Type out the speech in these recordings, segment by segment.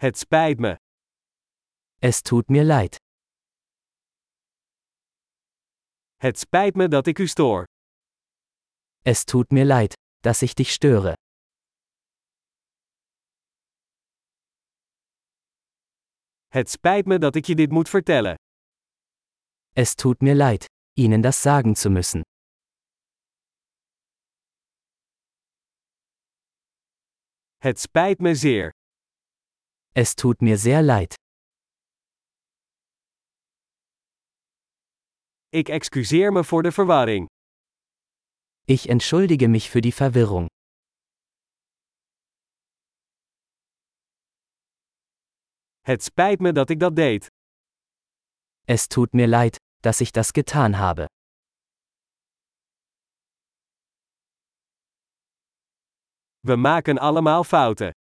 Het spijt me. Es tut mir leid. Het spijt me dat ik u stoor. Es tut mir leid, dass ich dich störe. Het spijt me dat ik je dit moet vertellen. Es tut mir leid, Ihnen das sagen zu müssen. Het spijt me zeer. Es tut mir sehr leid. Ik excuseer me voor de verwarring. Ich entschuldige mich für die Verwirrung. Het spijt me dat ik dat deed. Es tut mir leid, dass ich das getan habe. We maken allemaal fouten.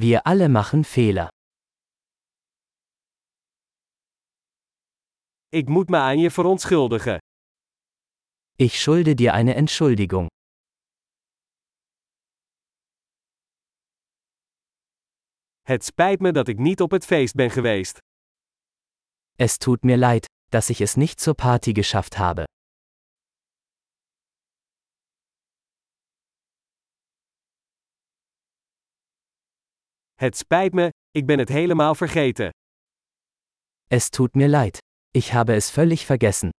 Wir alle machen Fehler. Ik moet me aan je verontschuldigen. Ich schulde dir eine Entschuldigung. Het spijt me dat ik niet op het feest ben geweest. Es tut mir leid, dass ich es nicht zur Party geschafft habe. Het spijt me, ik ben het helemaal vergeten. Es tut mir leid. Ich habe es völlig vergessen.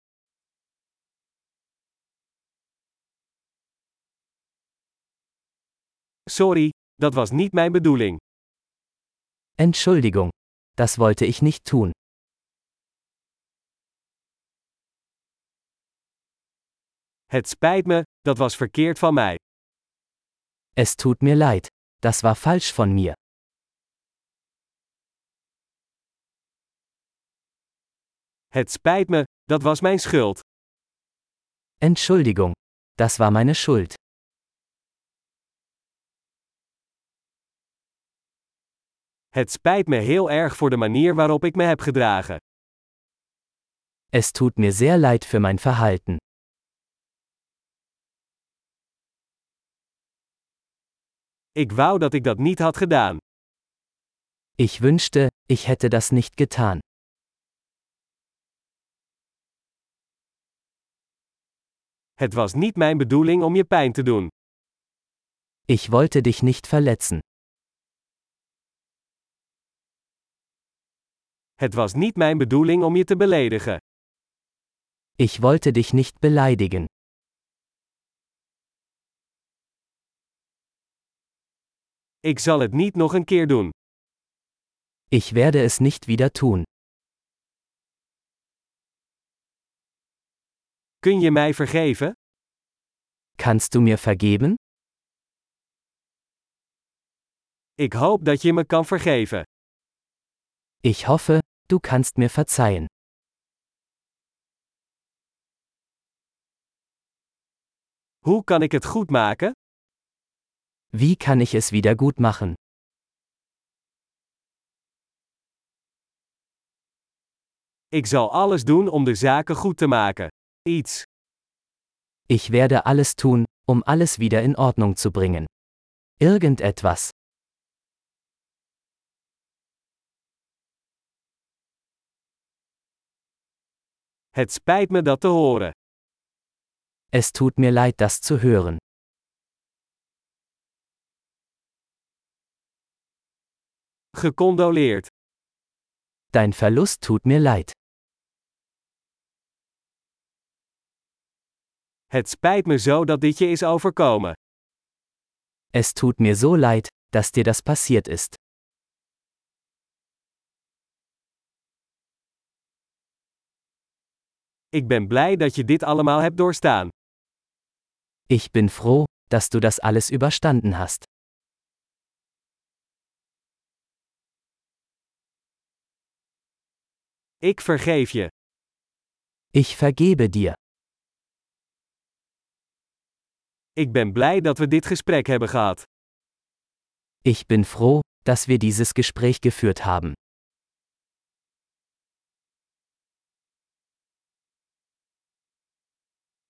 Sorry, dat was niet mijn bedoeling. Entschuldigung. Das wollte ich nicht tun. Het spijt me, dat was verkeerd van mij. Es tut mir leid. Das war falsch von mir. Het spijt me, dat was mijn schuld. Entschuldigung. Das war meine Schuld. Het spijt me heel erg voor de manier waarop ik me heb gedragen. Es tut mir sehr leid für mein Verhalten. Ik wou dat ik dat niet had gedaan. Ich wünschte, ich hätte das nicht getan. Het was niet mijn bedoeling om je pijn te doen. Ich wollte dich nicht verletzen. Het was niet mijn bedoeling om je te beledigen. Ich wollte dich nicht beleidigen. Ik zal het niet nog een keer doen. Ich werde es nicht wieder tun. Kun je mij vergeven? Kannst du mir vergeben? Ik hoop dat je me kan vergeven. Ich hoffe, du kannst mir verzeihen. Hoe kan ik het goed maken? Wie kann ich es wieder gut machen? Ik zal alles doen om de zaken goed te maken. Iets. Ich werde alles tun, um alles wieder in Ordnung zu bringen. Irgendetwas. Het spijt me dat te horen. Es tut mir leid, das zu hören. Gecondoleerd. Dein Verlust tut mir leid. Het spijt me zo dat dit je is overkomen. Es tut mir so leid, dass dir das passiert ist. Ik ben blij dat je dit allemaal hebt doorstaan. Ich bin froh, dass du das alles überstanden hast. Ik vergeef je. Ich vergebe dir. Ik ben blij dat we dit gesprek hebben gehad. Ich bin froh, dass wir dieses Gespräch geführt haben.